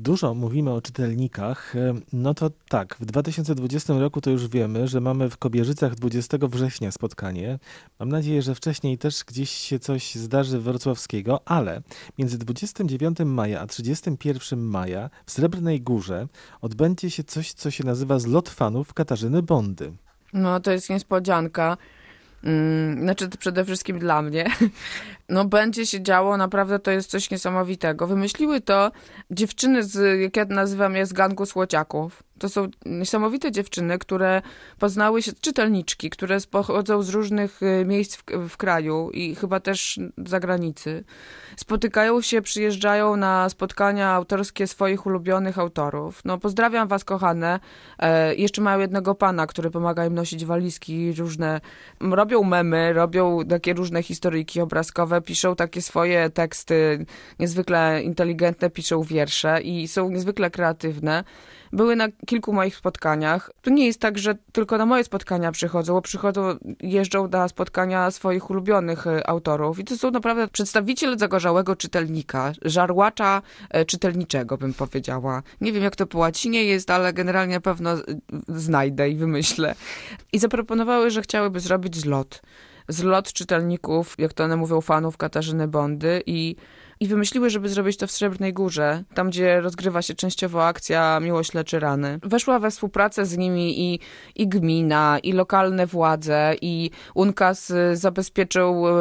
Dużo mówimy o czytelnikach. E, no to tak, w 2020 roku to już wiemy, że mamy w Kobierzycach 20 września spotkanie. Mam nadzieję, że wcześniej też gdzieś się coś zdarzy wrocławskiego, ale między 29 maja a 31 maja w Srebrnej Górze odbędzie się coś, co się nazywa Zlot Fanów Katarzyny Bondy. No to jest niespodzianka. Mm, znaczy to przede wszystkim dla mnie. No będzie się działo, naprawdę to jest coś niesamowitego. Wymyśliły to dziewczyny z, jak ja nazywam je, z gangu słociaków. To są niesamowite dziewczyny, które poznały się, czytelniczki, które pochodzą z różnych y, miejsc w, w, kraju i chyba też zagranicy. Spotykają się, przyjeżdżają na spotkania autorskie swoich ulubionych autorów. No pozdrawiam was, kochane. E, jeszcze mają jednego pana, który pomaga im nosić walizki różne. Robią memy, robią takie różne historyjki obrazkowe, piszą takie swoje teksty niezwykle inteligentne, piszą wiersze i są niezwykle kreatywne były na kilku moich spotkaniach. To nie jest tak, że tylko na moje spotkania przychodzą, bo przychodzą, jeżdżą na spotkania swoich ulubionych e, autorów i to są naprawdę przedstawiciele zagorzałego czytelnika, żarłacza e, czytelniczego, bym powiedziała. Nie wiem, jak to po łacinie jest, ale generalnie na pewno znajdę i wymyślę. I zaproponowały, że chciałyby zrobić zlot. Zlot czytelników, jak to one mówią, fanów Katarzyny Bondy i i wymyśliły, żeby zrobić to w Srebrnej Górze, tam gdzie rozgrywa się częściowo akcja Miłość leczy rany. Weszła we współpracę z nimi i, i gmina, i lokalne władze, i UNKAS y, zabezpieczył y,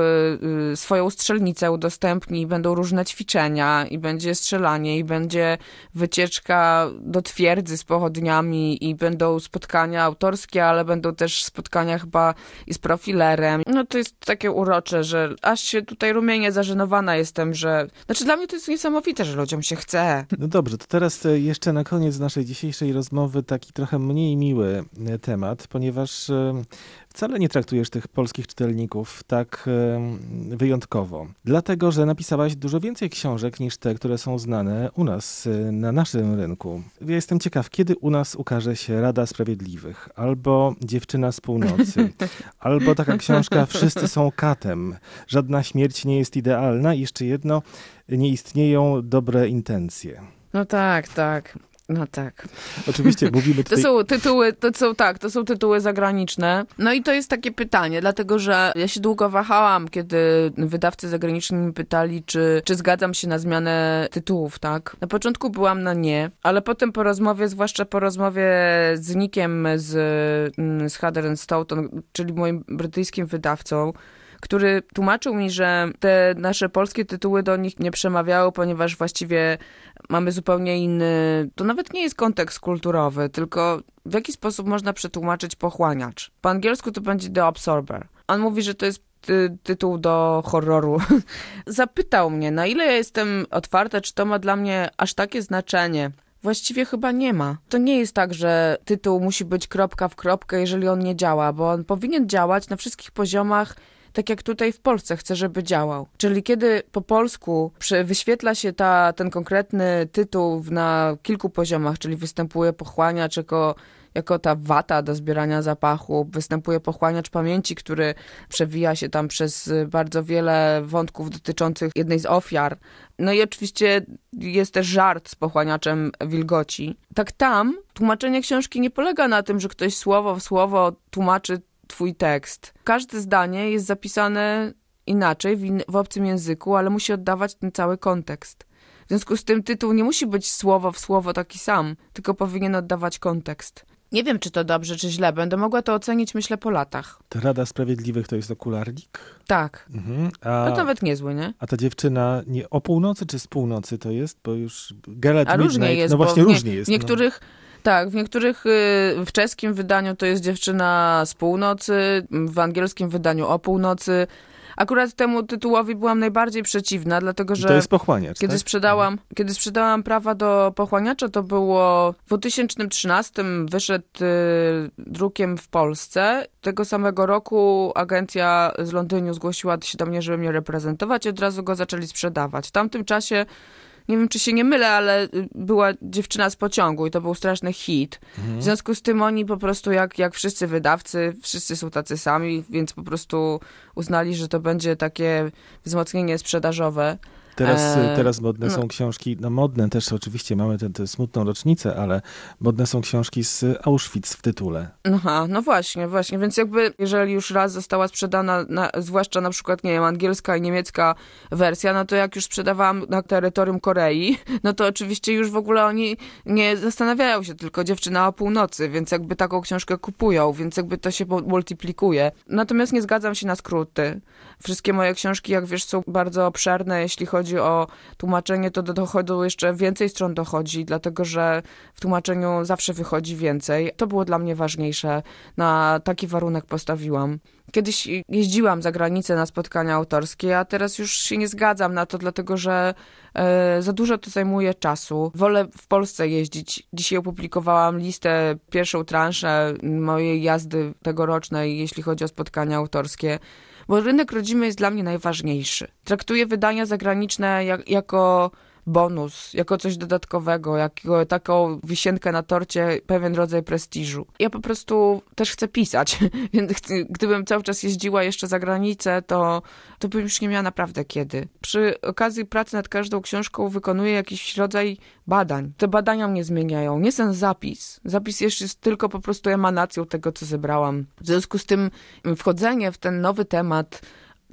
y, swoją strzelnicę, udostępni, będą różne ćwiczenia, i będzie strzelanie, i będzie wycieczka do twierdzy z pochodniami, i będą spotkania autorskie, ale będą też spotkania chyba i z profilerem. No to jest takie urocze, że aż się tutaj rumienie zażenowana jestem, że znaczy dla mnie to jest niesamowite, że ludziom się chce. No dobrze, to teraz e, jeszcze na koniec naszej dzisiejszej rozmowy taki trochę mniej miły e, temat, ponieważ e, wcale nie traktujesz tych polskich czytelników tak wyjątkowo. Dlatego, że napisałaś dużo więcej książek niż te, które są znane u nas, na naszym rynku. Ja jestem ciekaw, kiedy u nas ukaże się Rada Sprawiedliwych, albo Dziewczyna z Północy, albo taka książka Wszyscy są katem, żadna śmierć nie jest idealna i jeszcze jedno, nie istnieją dobre intencje. No tak, tak. No tak. Oczywiście mówimy tutaj... To są tytuły, to są tak, to są tytuły zagraniczne. No i to jest takie pytanie, dlatego że ja się długo wahałam, kiedy wydawcy zagraniczni mi pytali, czy, czy zgadzam się na zmianę tytułów, tak? Na początku byłam na nie, ale potem po rozmowie, zwłaszcza po rozmowie z Nickiem z, z Hader Stoughton, czyli moim brytyjskim wydawcą, który tłumaczył mi, że te nasze polskie tytuły do nich nie przemawiały, ponieważ właściwie mamy zupełnie inny, to nawet nie jest kontekst kulturowy, tylko w jaki sposób można przetłumaczyć pochłaniacz. Po angielsku to będzie The Absorber. On mówi, że to jest ty, tytuł do horroru. Zapytał mnie, na ile ja jestem otwarta, czy to ma dla mnie aż takie znaczenie. Właściwie chyba nie ma. To nie jest tak, że tytuł musi być kropka w kropkę, jeżeli on nie działa, bo on powinien działać na wszystkich poziomach tak jak tutaj w Polsce chcę, żeby działał. Czyli kiedy po polsku wyświetla się ta, ten konkretny tytuł na kilku poziomach, czyli występuje pochłaniacz jako jako ta wata do zbierania zapachu. Występuje pochłaniacz pamięci, który przewija się tam przez bardzo wiele wątków dotyczących jednej z ofiar. No i oczywiście jest też żart z pochłaniaczem wilgoci. Tak tam tłumaczenie książki nie polega na tym, że ktoś słowo w słowo tłumaczy twój tekst. Każde zdanie jest zapisane inaczej, w, in, w obcym języku, ale musi oddawać ten cały kontekst. W związku z tym tytuł nie musi być słowo w słowo taki sam, tylko powinien oddawać kontekst. Nie wiem, czy to dobrze, czy źle. Będę mogła to ocenić, myślę, po latach. Ta Rada Sprawiedliwych to jest okularnik? Tak. Mhm. A, to nawet niezły, nie? A ta dziewczyna nie o północy czy z północy to jest? Bo już Galette A Midnight, różnie jest. No właśnie, różnie jest. W niektórych... No tak, w niektórych y, w czeskim wydaniu to jest dziewczyna z północy, w angielskim wydaniu o północy. Akurat temu tytułowi byłam najbardziej przeciwna, dlatego że. To jest pochłaniacz. Kiedy, tak? sprzedałam, mhm. kiedy sprzedałam prawa do pochłaniacza, to było w 2013 wyszedł y, drukiem w Polsce. Tego samego roku agencja z Londynu zgłosiła się do mnie, żeby mnie reprezentować i od razu go zaczęli sprzedawać. W tamtym czasie nie wiem czy się nie mylę, ale y, była dziewczyna z pociągu i to był straszny hit. Mhm. W związku z tym oni po prostu, jak, jak wszyscy wydawcy, wszyscy są tacy sami, więc po prostu uznali, że to będzie takie wzmocnienie sprzedażowe. Teraz, E, teraz modne no. są książki, no modne też oczywiście, mamy tę smutną rocznicę, ale modne są książki z Auschwitz w tytule. Aha, no właśnie, właśnie, więc jakby jeżeli już raz została sprzedana, na, zwłaszcza na przykład, nie wiem, angielska i niemiecka wersja, no to jak już sprzedawałam na terytorium Korei, no to oczywiście już w ogóle oni nie zastanawiają się, tylko dziewczyna o północy, więc jakby taką książkę kupują, więc jakby to się mu- multiplikuje. Natomiast nie zgadzam się na skróty. Wszystkie moje książki, jak wiesz, są bardzo obszerne, jeśli chodzi o tłumaczenie, to do dochodu jeszcze więcej stron dochodzi, dlatego że w tłumaczeniu zawsze wychodzi więcej. To było dla mnie ważniejsze. Na taki warunek postawiłam. Kiedyś jeździłam za granicę na spotkania autorskie, a teraz już się nie zgadzam na to, dlatego że e, za dużo to zajmuje czasu. Wolę w Polsce jeździć. Dzisiaj opublikowałam listę, pierwszą transzę mojej jazdy tegorocznej, jeśli chodzi o spotkania autorskie. Bo rynek rodzimy jest dla mnie najważniejszy. Traktuję wydania zagraniczne jak, jako bonus, jako coś dodatkowego, jako taką wisienkę na torcie, pewien rodzaj prestiżu. Ja po prostu też chcę pisać, więc gdybym cały czas jeździła jeszcze za granicę, to, to bym już nie miała naprawdę kiedy. Przy okazji pracy nad każdą książką wykonuję jakiś rodzaj badań. Te badania mnie zmieniają. Nie ten zapis. Zapis jeszcze jest tylko po prostu emanacją tego, co zebrałam. W związku z tym wchodzenie w ten nowy temat,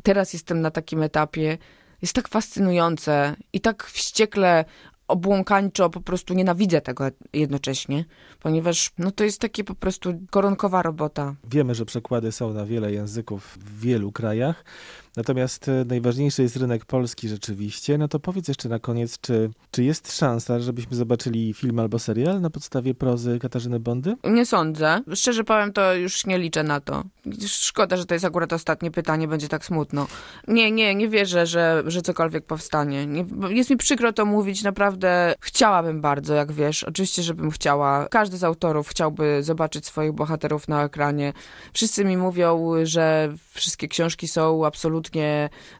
teraz jestem na takim etapie, jest tak fascynujące i tak wściekle obłąkańczo po prostu nienawidzę tego jednocześnie, ponieważ no to jest takie po prostu koronkowa robota. Wiemy, że przekłady są na wiele języków w wielu krajach, natomiast e, najważniejszy jest rynek polski rzeczywiście. No to powiedz jeszcze na koniec, czy, czy jest szansa, żebyśmy zobaczyli film albo serial na podstawie prozy Katarzyny Bondy? Nie sądzę. Szczerze powiem, to już nie liczę na to. Szkoda, że to jest akurat ostatnie pytanie, będzie tak smutno. Nie, nie, nie wierzę, że, że cokolwiek powstanie. Nie, jest mi przykro to mówić, naprawdę chciałabym bardzo, jak wiesz. Oczywiście, żebym chciała. Każdy z autorów chciałby zobaczyć swoich bohaterów na ekranie. Wszyscy mi mówią, że wszystkie książki są absolutnie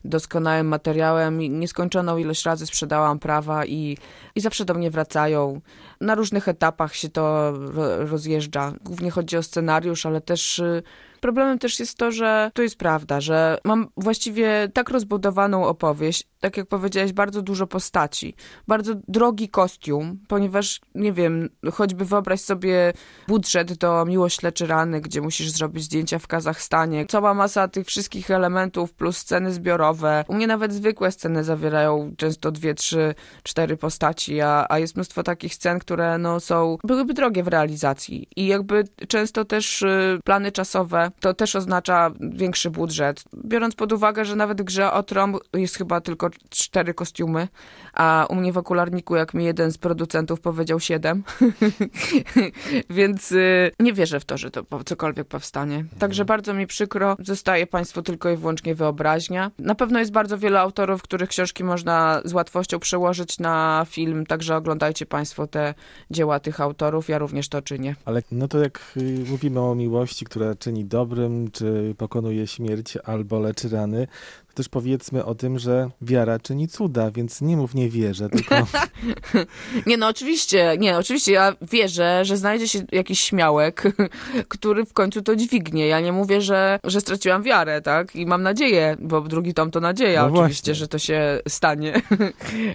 doskonałym materiałem. Nieskończoną ilość razy sprzedałam prawa i, i zawsze do mnie wracają. Na różnych etapach się to ro- rozjeżdża. Głównie chodzi o scenariusz, ale też y, problemem też jest to, że to jest prawda, że mam właściwie tak rozbudowaną opowieść, tak jak powiedziałeś, bardzo dużo postaci, bardzo drogi kostium, ponieważ, nie wiem, choćby wyobraź sobie budżet do Miłość leczy rany, gdzie musisz zrobić zdjęcia w Kazachstanie. Cała masa tych wszystkich elementów plus sceny zbiorowe. U mnie nawet zwykłe sceny zawierają często dwie, trzy, cztery postaci, a, a jest mnóstwo takich scen, które no, są, byłyby drogie w realizacji. I jakby często też y, plany czasowe, to też oznacza większy budżet. Biorąc pod uwagę, że nawet w grze o Tron jest chyba tylko cztery kostiumy, a u mnie w okularniku, jak mi jeden z producentów powiedział siedem. Więc y, nie wierzę w to, że to cokolwiek powstanie. Także bardzo mi przykro. Zostaje Państwu tylko i wyłącznie wyobraźnia. Na pewno jest bardzo wiele autorów, których książki można z łatwością przełożyć na film, także oglądajcie Państwo te dzieła tych autorów. Ja również to czynię. Ale no to jak y, mówimy o miłości, która czyni dobrym, czy pokonuje śmierć, albo leczy rany, też powiedzmy o tym, że wiara czyni cuda, więc nie mów nie wierzę, tylko Nie, no oczywiście, nie, oczywiście ja wierzę, że znajdzie się jakiś śmiałek, który w końcu to dźwignie. Ja nie mówię, że, że straciłam wiarę, tak? I mam nadzieję, bo drugi tom to nadzieja No oczywiście, właśnie. że to się stanie.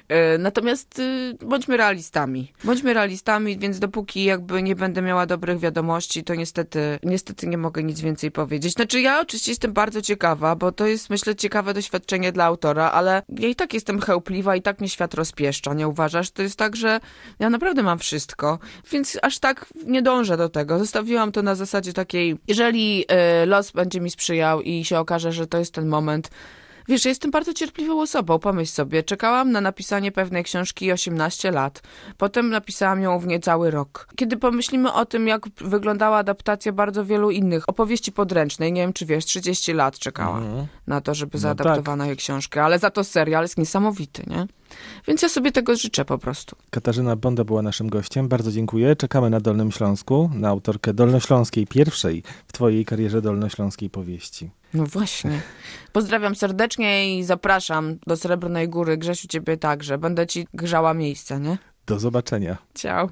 E, Natomiast y, bądźmy realistami. Bądźmy realistami, więc dopóki jakby nie będę miała dobrych wiadomości, to niestety, niestety nie mogę nic więcej powiedzieć. Znaczy ja oczywiście jestem bardzo ciekawa, bo to jest myślę ciekawe doświadczenie dla autora, ale ja i tak jestem chełpliwa i tak mnie świat rozpieszcza, nie uważasz? To jest tak, że ja naprawdę mam wszystko, więc aż tak nie dążę do tego. Zostawiłam to na zasadzie takiej, jeżeli y, los będzie mi sprzyjał i się okaże, że to jest ten moment, Wiesz, ja jestem bardzo cierpliwą osobą, pomyśl sobie. Czekałam na napisanie pewnej książki 18 lat. Potem napisałam ją w niecały rok. Kiedy pomyślimy o tym, jak wyglądała adaptacja bardzo wielu innych opowieści podręcznej, nie wiem czy wiesz, 30 lat czekałam Mhm. na to, żeby No zaadaptowano jej książkę, ale za to serial jest niesamowity, nie? Więc ja sobie tego życzę po prostu. Katarzyna Bonda była naszym gościem. Bardzo dziękuję. Czekamy na Dolnym Śląsku, na autorkę dolnośląskiej, pierwszej w twojej karierze dolnośląskiej powieści. No właśnie. Pozdrawiam serdecznie i zapraszam do Srebrnej Góry. Grzesiu, ciebie także. Będę ci grzała miejsce, nie? Do zobaczenia. Ciao.